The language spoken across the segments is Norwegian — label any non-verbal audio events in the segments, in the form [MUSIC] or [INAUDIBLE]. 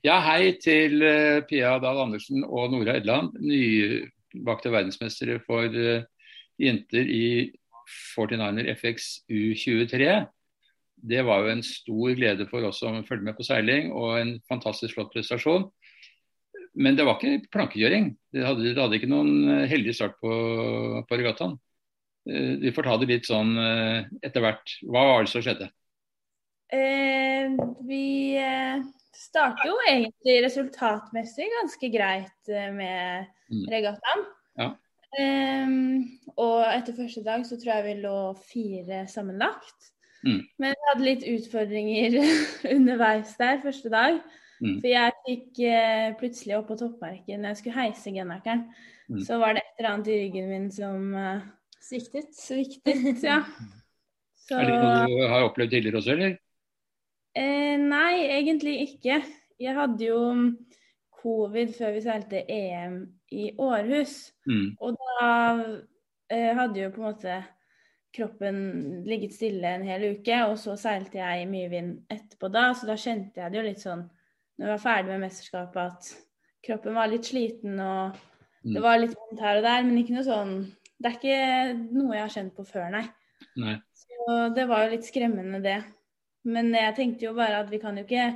Ja, hei til uh, Pia Dahl Andersen og Nora Edland, nybakte verdensmestere for uh, jenter i 49er FX U23. Det var jo en stor glede for oss som følger med på seiling, og en fantastisk flott prestasjon. Men det var ikke plankekjøring. Det hadde, det hadde ikke noen uh, heldig start på, på regattaen. Vi får ta det litt sånn etter hvert. Hva var det som skjedde? Vi starter jo egentlig resultatmessig ganske greit eh, med mm. regattaen. Ja. Eh, og etter første dag så tror jeg vi lå fire sammenlagt. Mm. Men vi hadde litt utfordringer [LAUGHS] underveis der første dag. Mm. For jeg fikk eh, plutselig opp på toppmerket når jeg skulle heise genakeren. Mm. Så var det et eller annet i ryggen min som eh, Sviktet. Sviktet, ja. [LAUGHS] Så... Er det noe du har opplevd tidligere også, eller? Eh, nei, egentlig ikke. Jeg hadde jo covid før vi seilte EM i Århus. Mm. Og da eh, hadde jo på en måte kroppen ligget stille en hel uke, og så seilte jeg i mye vind etterpå da, så da kjente jeg det jo litt sånn når jeg var ferdig med mesterskapet, at kroppen var litt sliten og mm. det var litt vondt her og der, men ikke noe sånn Det er ikke noe jeg har kjent på før, nei. nei. Så det var jo litt skremmende, det. Men jeg tenkte jo bare at vi kan jo ikke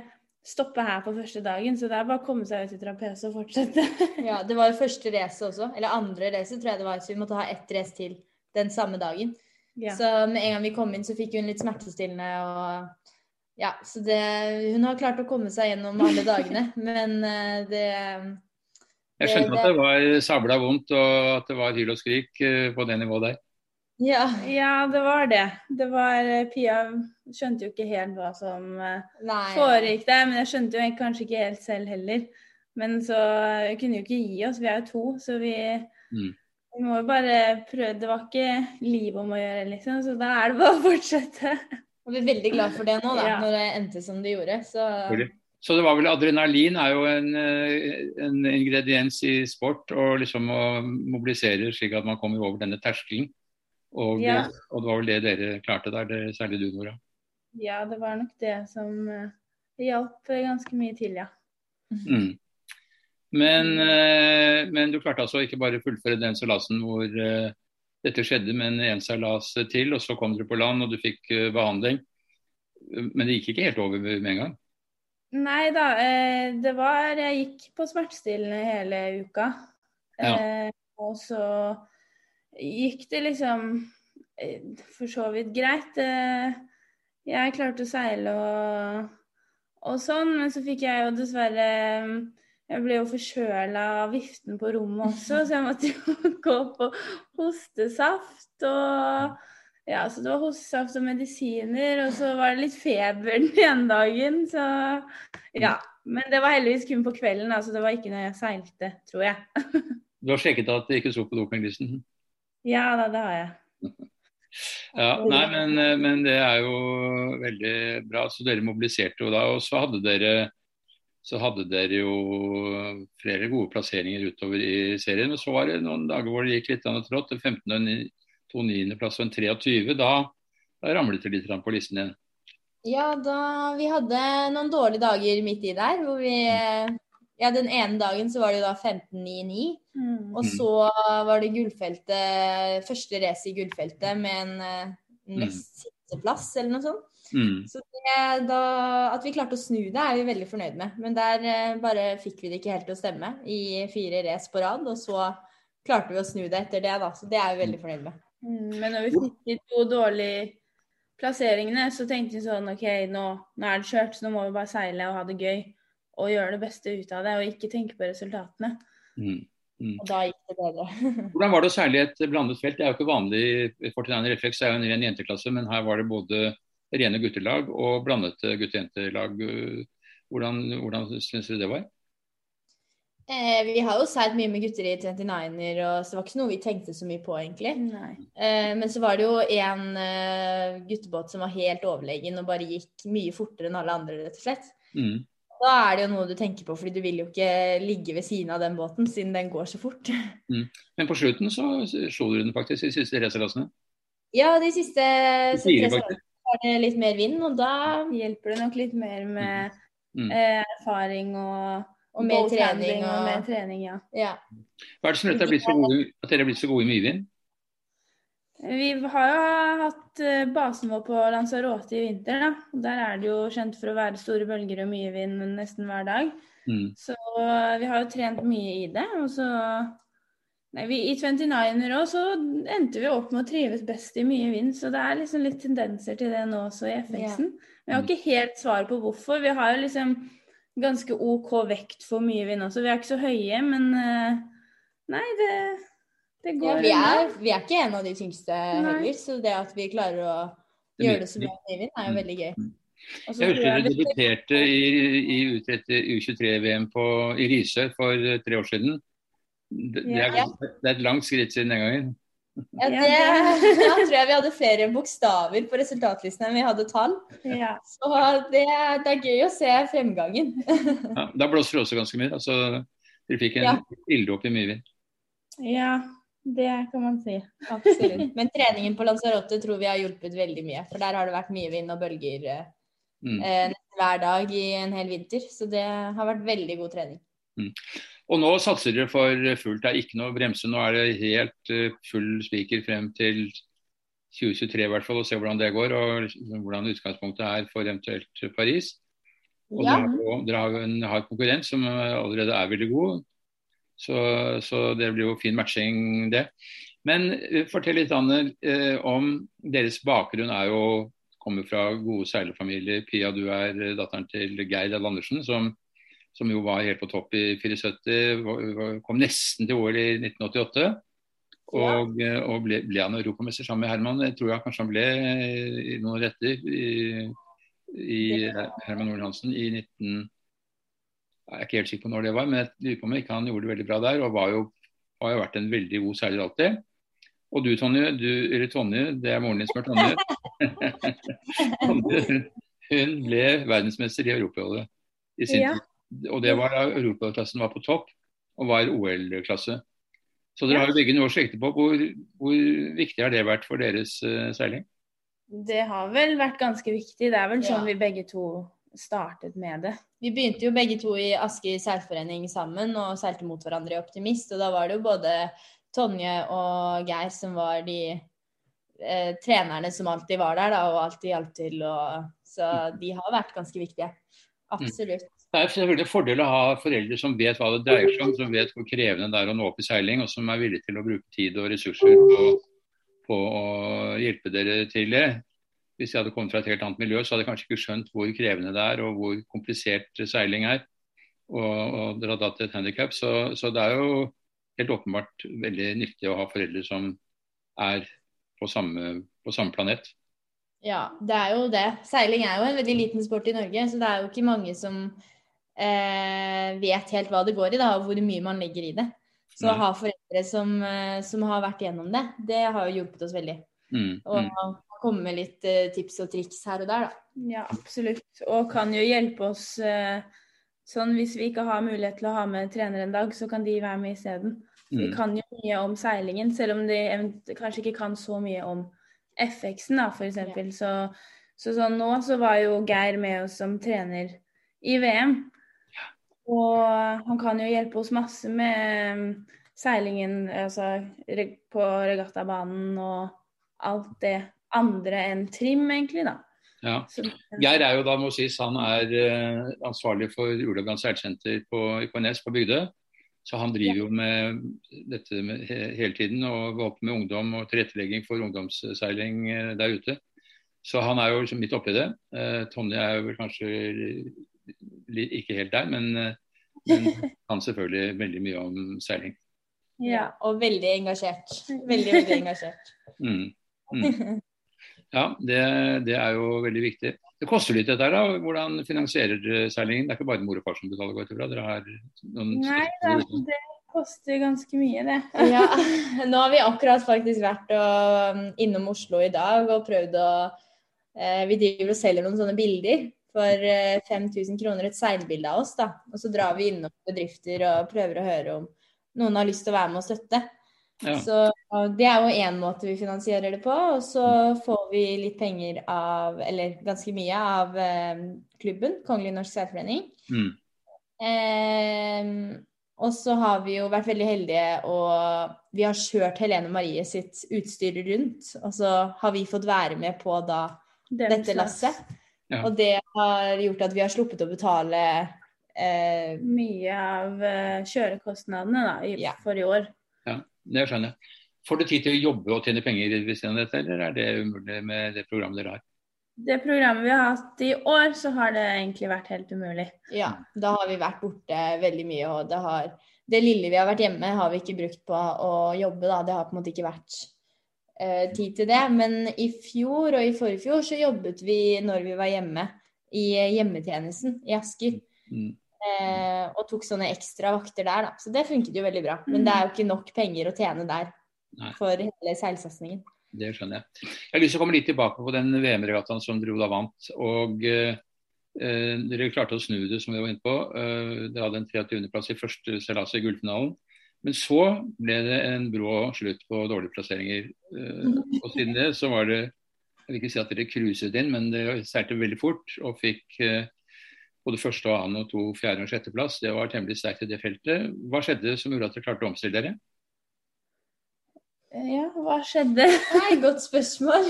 stoppe her på første dagen, så det er bare å komme seg ut i trapese og fortsette. ja, det var jo første race også, eller andre race tror jeg det var, så vi måtte ha ett race til den samme dagen. Ja. Så med en gang vi kom inn, så fikk hun litt smertestillende og Ja, så det Hun har klart å komme seg gjennom alle dagene, [LAUGHS] men eh, det jeg skjønte at det var sabla vondt og at det var hyl og skrik eh, på det nivået der. Ja. ja, det var det. Det var eh, Pia skjønte jo ikke helt hva som eh, Nei, foregikk der, men jeg skjønte jo kanskje ikke helt selv heller. Men så vi kunne jo ikke gi oss, vi er jo to, så vi, mm. vi må jo bare prøve. Det var ikke liv om å gjøre, liksom, så da er det bare å fortsette. Og vi er veldig glad for det nå, da, ja. når det endte som det gjorde. Så... så det var vel adrenalin er jo en, eh, en ingrediens i sport, og liksom å mobilisere slik at man kommer over denne terskelen. Og, ja. og, det var vel det dere klarte der, det, særlig du, Nora? Ja, det var nok det som det hjalp ganske mye til, ja. Mm. Men, uh, men, du klarte altså ikke bare fullføre den seilasen hvor uh, dette skjedde, men en seilas til, og så kom dere på land og du fikk behandling. Men det gikk ikke helt over med en gang? Nei da, det var Jeg gikk på smertestillende hele uka. Ja. og så gikk det liksom eh, for så vidt greit. Eh, jeg klarte å seile og, og sånn, men så fikk jeg jo dessverre Jeg ble jo forkjøla av viften på rommet også, så jeg måtte jo [LAUGHS] gå på hostesaft og ja, så det var hostesaft og medisiner, og så var det litt feber den ene dagen, så ja. Men det var heldigvis kun på kvelden, altså det var ikke når jeg seilte, tror jeg. [LAUGHS] du har sjekket at det ikke sto på dopinglisten? Ja da, det har jeg. [LAUGHS] Ja, nei, men, men, det er jo veldig bra. Så dere mobiliserte jo da. Og så hadde dere, så hadde dere jo flere gode plasseringer utover i serien. Men så var det noen dager hvor det gikk litt trått. 15. to plass og en 23. Da, da ramlet det litt på listen igjen. Ja, da vi hadde noen dårlige dager midt i der, hvor vi ja, den ene dagen så var det jo da 15-9-9. Mm. Og så var det gullfeltet, første race i gullfeltet med en uh, nest siste plass eller noe sånt. Mm. Så det, da, at vi klarte å snu det, er vi veldig fornøyd med. Men der eh, bare fikk vi det ikke helt til å stemme i fire race på rad. Og så klarte vi å snu det etter det, da. Så det er vi veldig fornøyd med. Mm, men når vi fikk de to dårlige plasseringene, så tenkte vi sånn OK, nå, nå er det kjørt, så nå må vi bare seile og ha det gøy og gjøre det beste ut av det, og ikke tenke på resultatene. Mm. Mm. Og da gikk det bedre. [LAUGHS] Hvordan var det å seile et blandet felt? Det er jo ikke vanlig 49er-refleks, det er jo en ren jenteklasse, men her var det både rene guttelag og blandet gutte-jentelag. Hvordan, hvordan syns du det var? Eh, vi har jo seilt mye med gutter i 39-er, så det var ikke noe vi tenkte så mye på, egentlig. Eh, men så var det jo en eh, guttebåt som var helt overlegen og bare gikk mye fortere enn alle andre, rett og slett. Mm. Da er det jo noe du tenker på, fordi du vil jo ikke ligge ved siden av den båten, siden den går så fort. [LAUGHS] Mm. Men på slutten så slo du den faktisk i siste racerlassene? Ja, de siste var det litt mer vind, og da hjelper det nok litt mer med mm. eh, erfaring og, og mer trening. Og... og mer trening ja. ja. Hva er det som gjør at dere er blitt så gode i myevind? Vi har jo hatt eh, basen vår på Lanzarote i vinter. da. Der er det jo kjent for å være store bølger og mye vind nesten hver dag. Mm. Så eh, vi har jo trent mye i det. Og så nei, vi, I 29er òg så endte vi opp med å trives best i mye vind, så det er liksom litt tendenser til det nå også i FX-en. Yeah. Vi har ikke helt svar på hvorfor. Vi har jo liksom ganske OK vekt for mye vind også. Vi er ikke så høye, men eh, nei, det ja, vi, er, vi, er, ikke en av de tyngste heller, så det at vi klarer å gjøre det så bra med Eivind, er jo veldig gøy. Også, Jeg husker du debuterte i, i U23-VM i Risør for eh, tre år siden. Det, det, er, det, er, et langt skritt siden den gangen. Ja, det, [LAUGHS] Da tror jeg vi hadde flere bokstaver på resultatlisten enn vi hadde tall. Ja. Så det, det, er gøy å se fremgangen. Ja, da blåser det også ganske mye. Altså, dere fikk en ja. ilddåp i mye vind. Ja, det kan man si. Absolutt. Men treningen på Lanzarote tror vi har hjulpet veldig mye. For der har det vært mye vind og bølger eh, mm. eh, hver dag i en hel vinter. Så det har vært veldig god trening. Mm. Og nå satser dere for fullt. Det er ikke noe bremse. Nå er det helt uh, full spiker frem til 2023 i hvert fall, og se hvordan det går. Og hvordan utgangspunktet er for eventuelt Paris. Og ja. dere har jo en hard konkurrent som allerede er veldig god. Så, så, det blir jo fin matching, det. Men uh, fortell litt Anne, uh, om deres bakgrunn er jo kommer fra gode seilerfamilier. Pia, du er uh, datteren til Geir Dahl Andersen, som, som, jo var helt på topp i 74. Kom nesten til OL i 1988. Og, ja. og ble, ble, han europamester sammen med Herman. Jeg tror jeg kanskje han ble i noen retter i, i Herman Nordhansen i 19... Jeg er ikke helt sikker på når det var, men jeg lurer på om ikke han gjorde det veldig bra der. Og var jo, har jo vært en veldig god seiler alltid. Og du Tonje, du, eller Tonje, det er moren din som er Tonje. [LAUGHS] Tonje hun ble verdensmester i europaholdet i sin ja. tid. Og det var da europaklassen var på topp og var OL-klasse. Så dere har jo begge noe å slekte på. Hvor, hvor, viktig har det vært for deres uh, seiling? Det har vel vært ganske viktig. Det er vel sånn vi begge to startet med det. Vi begynte jo begge to i Asker seilforening sammen og seilte mot hverandre i Optimist. Og da var det jo både Tonje og Geir som var de eh, trenerne som alltid var der, da, og alltid hjalp til. Og, så de har vært ganske viktige. Absolutt. Det er selvfølgelig en fordel å ha foreldre som vet hva det dreier seg om, som vet hvor krevende det er å nå opp i seiling, og som er villige til å bruke tid og ressurser på, på å hjelpe dere til det hvis jeg hadde kommet fra et helt annet miljø, så hadde jeg kanskje ikke skjønt hvor krevende det er og hvor komplisert seiling er. Og, og dere hadde hatt et handikap. Så, så, det er jo helt åpenbart veldig nyttig å ha foreldre som er på samme, på samme planet. Ja, det er jo det. Seiling er jo en veldig liten sport i Norge, så det er jo ikke mange som eh, vet helt hva det går i, da, og hvor mye man legger i det. Så å ha foreldre som, eh, som, har vært gjennom det, det har jo hjulpet oss veldig. Mm, og mm komme med litt uh, tips og triks her og der, da. Ja, absolutt. Og kan jo hjelpe oss uh, sånn hvis vi ikke har mulighet til å ha med trener en dag, så kan de være med isteden. Mm. Vi kan jo mye om seilingen, selv om de kanskje ikke kan så mye om FX-en, da, f.eks. Ja. Så, så sånn nå så var jo Geir med oss som trener i VM. Ja. Og han kan jo hjelpe oss masse med um, seilingen altså, på regattabanen og alt det andre enn Trim, egentlig, da. Ja. Geir er jo da, må sies, han er uh, ansvarlig for Ulabland seilsenter på, på Nes på Bygdø. Så han driver jo med dette med, hele tiden og går opp med ungdom og tilrettelegging for ungdomsseiling uh, der ute. Så han er jo liksom midt oppi det. Uh, Tonje er jo vel kanskje ikke helt der, men, men kan selvfølgelig veldig mye om seiling. Ja, og veldig engasjert. Veldig, veldig engasjert. Mm. Mm. [LAUGHS] Ja, det, det, er jo veldig viktig. Det koster litt dette her, da. Hvordan finansierer dere seilingen? Det er ikke bare mor og far som betaler, går Dere har noen Nei da, det koster ganske mye, det. [LAUGHS] ja, [LAUGHS] nå har vi akkurat faktisk vært og, um, innom Oslo i dag og prøvd å eh, Vi driver og selger noen sånne bilder for eh, 5000 kroner, et seilbilde av oss. da. Og så drar vi innom bedrifter og prøver å høre om noen har lyst til å være med og støtte. Ja. Så det er jo én måte vi finansierer det på. Og så får vi litt penger av, eller ganske mye, av eh, klubben, Kongelig norsk seilforening. Mm. Eh, og så har vi jo vært veldig heldige og vi har kjørt Helene Marie sitt utstyr rundt. Og så har vi fått være med på da det dette lasset. Ja. Og det har gjort at vi har sluppet å betale eh, Mye av uh, kjørekostnadene da, i, ja. for i år. Det skjønner jeg. Får du tid til å jobbe og tjene penger ved siden av dette, eller er det umulig med det programmet dere har? Det programmet vi har hatt i år, så har det egentlig vært helt umulig. Ja, da har vi vært borte veldig mye, og det har Det lille vi har vært hjemme, har vi ikke brukt på å jobbe, da. Det har på en måte ikke vært uh, tid til det. Men i fjor og i forrige fjor så jobbet vi når vi var hjemme, i hjemmetjenesten i Asker. Mm. Eh, og tok sånne ekstra vakter der, da. Så det funket jo veldig bra. Men det er jo ikke nok penger å tjene der Nei. for hele seilsatsingen. Det skjønner jeg. Jeg har lyst til å komme litt tilbake på den VM-regattaen som dere da vant. Og eh, dere klarte å snu det, som vi var inne på. Eh, dere hadde en 23.-plass i første seilas i gullfinalen. Men så ble det en brå slutt på dårlige plasseringer. Eh, og siden det så var det Jeg vil ikke si at dere cruiset inn, men dere seilte veldig fort og fikk eh, både første og annen og to fjerde- og sjetteplass. Det var temmelig sterkt i det feltet. Hva skjedde som gjorde at dere klarte å omstille dere? Ja, hva skjedde? [LAUGHS] Nei, godt spørsmål.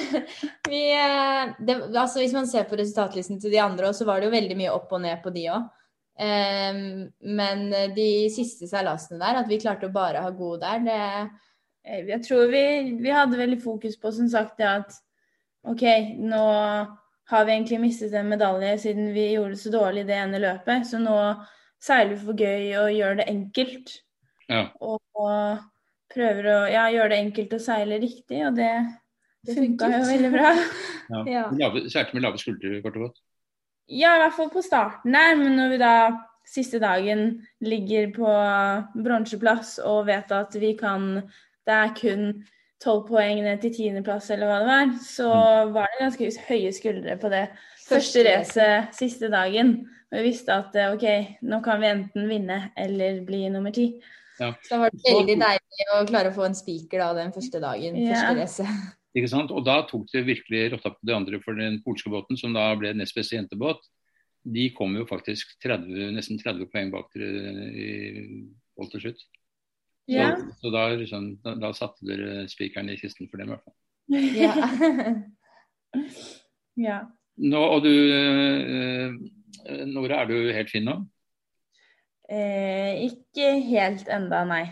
Vi, eh, det, altså, hvis man ser på resultatlisten til de andre, så var det jo veldig mye opp og ned på de òg. Um, ehm, men de siste seilasene der, at vi klarte å bare ha gode der, det Jeg tror vi, vi hadde veldig fokus på som sagt det at OK, nå har vi egentlig mistet en medalje siden vi gjorde det så dårlig i det ene løpet. Så nå seiler vi for gøy og gjør det enkelt. Ja. Og, og, prøver å ja, gjøre det enkelt å seile riktig, og det, det funka jo veldig bra. [LAUGHS] Ja. ja. Seilte med lave skuldre, kort og godt? Ja, i hvert fall på starten der. Men når vi da siste dagen ligger på bronseplass og vet at vi kan Det er kun tolv poeng ned til tiendeplass, eller hva det var, så mm. var det ganske høye skuldre på det første racet siste dagen. Og vi visste at eh, OK, nå kan vi enten vinne eller bli nummer ti. Ja. Så var det veldig deilig å klare å få en spiker da den første dagen. Ja. første racet. [LAUGHS] Ikke sant? Og da tok det virkelig rotta på de andre for den polske båten, som da ble nest beste jentebåt. De kom jo faktisk 30, nesten 30 poeng bak dere i Volt til slutt. Ja. Så, så da, liksom, da, da, satte dere spikeren i kisten for dem, i hvert fall. Ja. [LAUGHS] ja. Nå, og du, eh, Nora, er du helt fin nå? Eh, ikke helt enda, nei.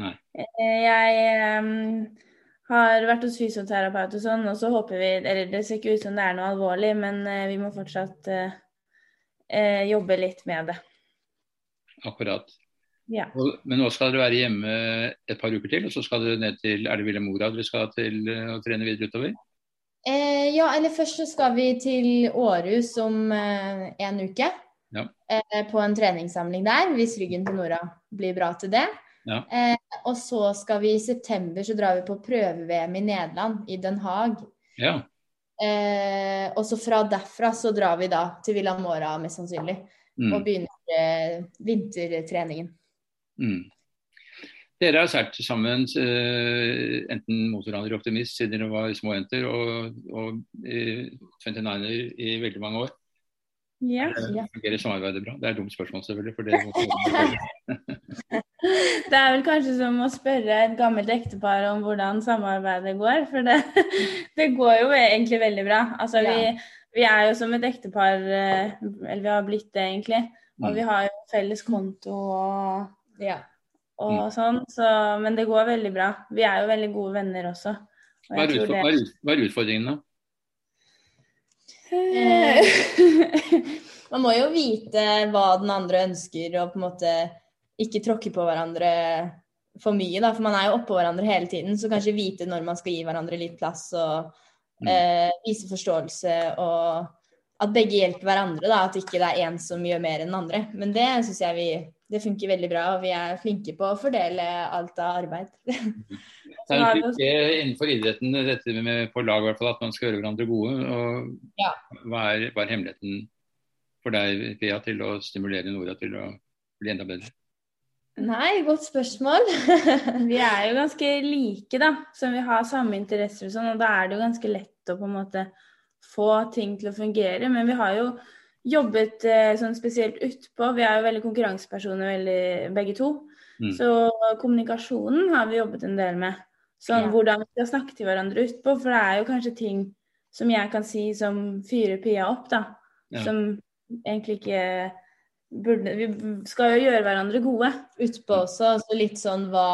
nei. Eh, jeg um, har vært hos fysioterapeut og sånn, og så håper vi Eller det ser ikke ut som det er noe alvorlig, men uh, vi må fortsatt uh, jobbe litt med det. Akkurat. Ja. Men nå skal dere være hjemme et par uker til, og så skal dere ned til Er det Ville Mora dere skal til å trene videre utover? Eh, ja, eller først så skal vi til Århus om eh, en uke. Ja. Eh, på en treningssamling der, hvis ryggen til Nora blir bra til det. Ja. Eh, og så skal vi i september så drar vi på prøve-VM i Nederland, i Den Haag. Ja. Eh, og så fra derfra så drar vi da til Villa Mora mest sannsynlig. Mm. Og begynner eh, vintertreningen. Mm. Dere har seilt sammen uh, enten motorhandler og optimist siden dere var små jenter, og, og uh, 29er i veldig mange år. Ja. Yeah. fungerer samarbeidet bra? Det er et dumt spørsmål, selvfølgelig. for det [LAUGHS] Det er vel kanskje som å spørre et gammelt ektepar om hvordan samarbeidet går. For det, [LAUGHS] det går jo egentlig veldig bra. Altså, vi, vi, er jo som et ektepar, eh, eller vi har blitt det egentlig. Og mm. vi har jo felles konto og ja. Og mm. sånn, så, men det går veldig bra. Vi er jo veldig gode venner også. Hva er, utfordringen, det... hva er utfordringen, da? Man må jo vite hva den andre ønsker, og på en måte ikke tråkke på hverandre for mye. Da, for man er jo oppå hverandre hele tiden, så kanskje vite når man skal gi hverandre litt plass og mm. eh, vise forståelse og at begge hjelper hverandre. Da, at ikke det er én som gjør mer enn den andre. Men det syns jeg vi det funker veldig bra, og vi er flinke på å fordele alt av arbeid. [LAUGHS] det er ikke innenfor idretten dette med på lag, hvert fall, at man skal gjøre hverandre gode. og ja. hva, er, hva, er, hemmeligheten for deg, Pia, til å stimulere Nora til å bli enda bedre? Nei, godt spørsmål. [LAUGHS] vi er jo ganske like, da. Så vi har samme interesser og sånn, og da er det jo ganske lett å på en måte få ting til å fungere. Men vi har jo jobbet eh, sånn spesielt utpå. Vi er jo veldig konkurransepersoner veldig, begge to. Mm. Så kommunikasjonen har vi jobbet en del med. Sånn ja. hvordan vi skal snakke til hverandre utpå. For det er jo kanskje ting som jeg kan si som fyrer Pia opp, da. Ja. Som egentlig ikke burde Vi skal jo gjøre hverandre gode. Utpå også, altså litt sånn hva,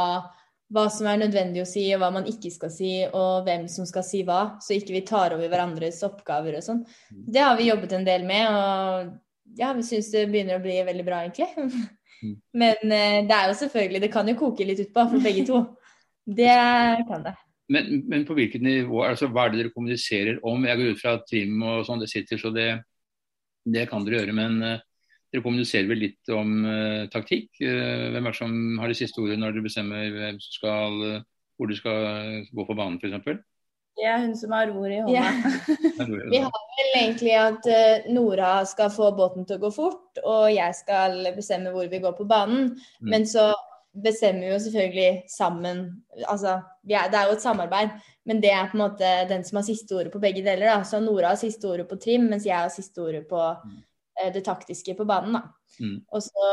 hva som er nødvendig å si, og hva man ikke skal si, og hvem som skal si hva. Så ikke vi tar over hverandres oppgaver og sånn. Mm. Det har vi jobbet en del med, og ja, vi syns det begynner å bli veldig bra, egentlig. Mm. [LAUGHS] Men eh, det er jo selvfølgelig Det kan jo koke litt utpå for begge to. Det kan det. Men, men, på hvilket nivå, altså hva er det dere kommuniserer om? Jeg går ut fra trim og sånn, det sitter, så det, det kan dere gjøre. Men uh, dere kommuniserer vel litt om uh, taktikk? Uh, hvem er det som har det siste ordet når dere bestemmer hvem som skal, hvor du skal gå på banen f.eks.? Det er hun som har ordet i hånda. Ja. [LAUGHS] Vi har vel egentlig at Nora skal få båten til å gå fort, og jeg skal bestemme hvor vi går på banen. Mm. Men så bestemmer vi jo selvfølgelig sammen Altså, er, det er jo et samarbeid, men det er på en måte den som har siste ordet på begge deler. da, Så Nora har siste ordet på trim, mens jeg har siste ordet på mm. eh, det taktiske på banen. da. Mm. Og så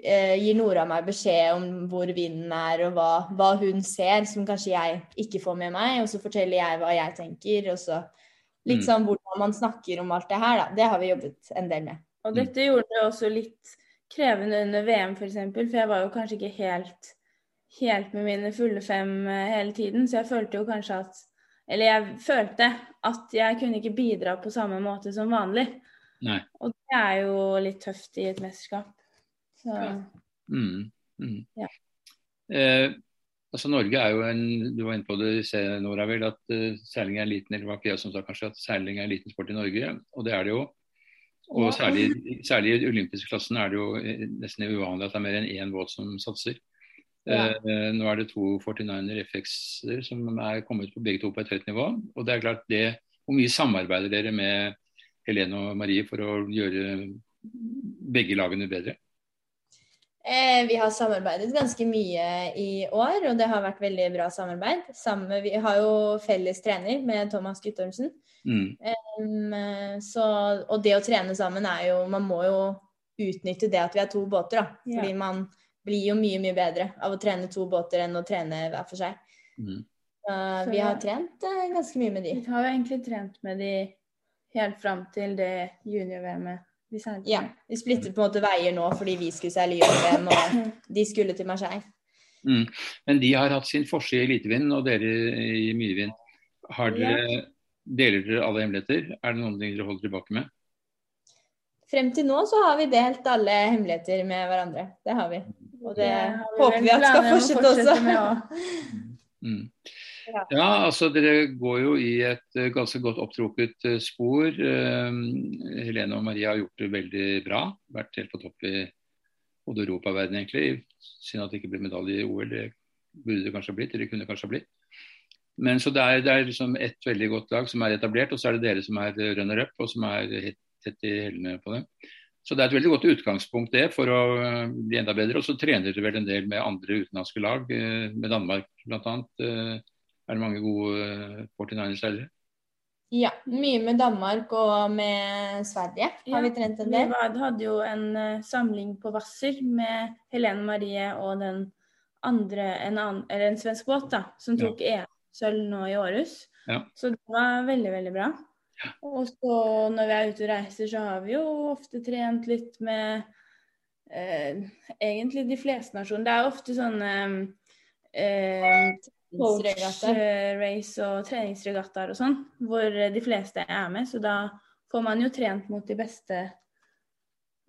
eh, gir Nora meg beskjed om hvor vinden er, og hva, hva, hun ser, som kanskje jeg ikke får med meg. Og så forteller jeg hva jeg tenker, og så litt mm. sånn hvordan man snakker om alt det her, da. Det har vi jobbet en del med. Og dette gjorde det også litt krevende under VM, f.eks. For, eksempel, for jeg var jo kanskje ikke helt, helt med mine fulle fem eh, hele tiden. Så jeg følte jo kanskje at Eller jeg følte at jeg kunne ikke bidra på samme måte som vanlig. Nei. Og det er jo litt tøft i et mesterskap. Så ja. Mm, mm. ja. Eh, altså Norge er jo en Du var inne på det, Nora, vel, at uh, seiling er en liten eller var ikke jeg som sa kanskje at seiling er en liten sport i Norge. Og det er det jo. Og særlig, særlig i olympiske klassen er det jo eh, nesten uvanlig at det er mer enn én båt som satser. Ja. Eh, nå er det to 49er FX-er som er kommet på begge to på et høyt nivå. Og det er klart det, Hvor mye samarbeider dere med Helene og Marie for å gjøre begge lagene bedre? Eh, vi har samarbeidet ganske mye i år, og det har vært veldig bra samarbeid. Samme, vi har jo felles trener med Thomas Guttormsen. Mm. Um, så, og det å trene sammen er jo Man må jo utnytte det at vi er to båter, da. Ja. Fordi man blir jo mye, mye bedre av å trene to båter enn å trene hver for seg. Mm. Uh, vi har trent uh, ganske mye med de. Vi har jo egentlig trent med de helt fram til det junior-VM-et. Ja. Vi splittet på en måte veier nå fordi vi skulle seile junior-VM, og de skulle til Marseille. Mm. Men de har hatt sin forside i elitevind, og dere i myevind. Har dere ja. Deler dere alle hemmeligheter? Er det noen ting dere holder tilbake med? Frem til nå så har vi delt alle hemmeligheter med hverandre. Det har vi. Og det, det håper vi at skal fortsette, også. mm. Ja, altså dere går jo i et uh, ganske godt opptrukket uh, spor. Uh, Helene og Maria har gjort det veldig bra. Vært helt på topp i både Europa og verden, egentlig. Synd at det ikke ble medalje i OL. Det burde det kanskje ha blitt, eller kunne kanskje ha blitt. Men så Det er, det er liksom ett veldig godt lag som er etablert, og så er det dere som er runner-up og som er tett i hælene på det. Så Det er et veldig godt utgangspunkt det for å eh, bli enda bedre. Og så trener dere vel en del med andre utenlandske lag, eh, med Danmark bl.a. Eh, er det mange gode 49ers-seilere? Ja, mye med Danmark og med Sverige har ja, vi trent en del. Vi hadde jo en samling på Hvasser med Helene Marie og den andre, en, annen, eller en svensk båt da, som tok ja. EM sølv nå i Århus. Ja. Så det var veldig, veldig bra. Ja. Og så når vi er ute og reiser, så har vi jo ofte trent litt med eh, egentlig de fleste nasjoner. Det er ofte sånne eh, coach-race og treningsregattaer og sånn, hvor de fleste er med. Så da får man jo trent mot de beste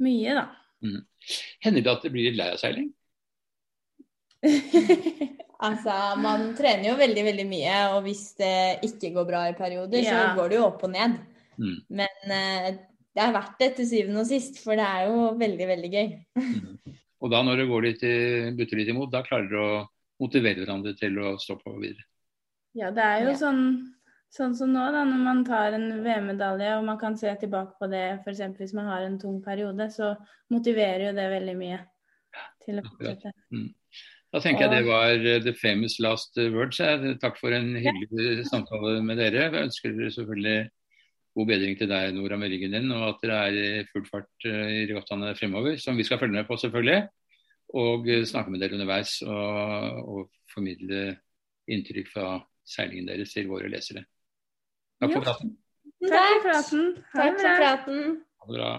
mye, da. Mm. Hender det at det blir litt lei av seiling? [LAUGHS] Altså, man trener jo veldig, veldig mye, og hvis det ikke går bra i perioder, ja. så går det jo opp og ned. Mm. Men uh, det er verdt det til syvende og sist, for det er jo veldig, veldig gøy. Mm. Og da når det går litt, butter litt imot, da klarer du å motivere hverandre til å stå på videre? Ja, det er jo ja. sånn, sånn som nå, da, når man tar en VM-medalje og man kan se tilbake på det f.eks. hvis man har en tung periode, så motiverer jo det veldig mye. til å fortsette. Mm. Da tenker jeg det var eh, the famous last words. Takk for en hyggelig samtale med dere. Jeg ønsker dere selvfølgelig god bedring til deg, Nora, med ryggen din, og at dere er i full fart eh, i regattaene fremover, som vi skal følge med på, selvfølgelig. Og eh, snakke med dere underveis og, og formidle inntrykk fra seilingen deres til våre lesere. Takk for praten. Takk for praten. Takk for praten. Ha det bra.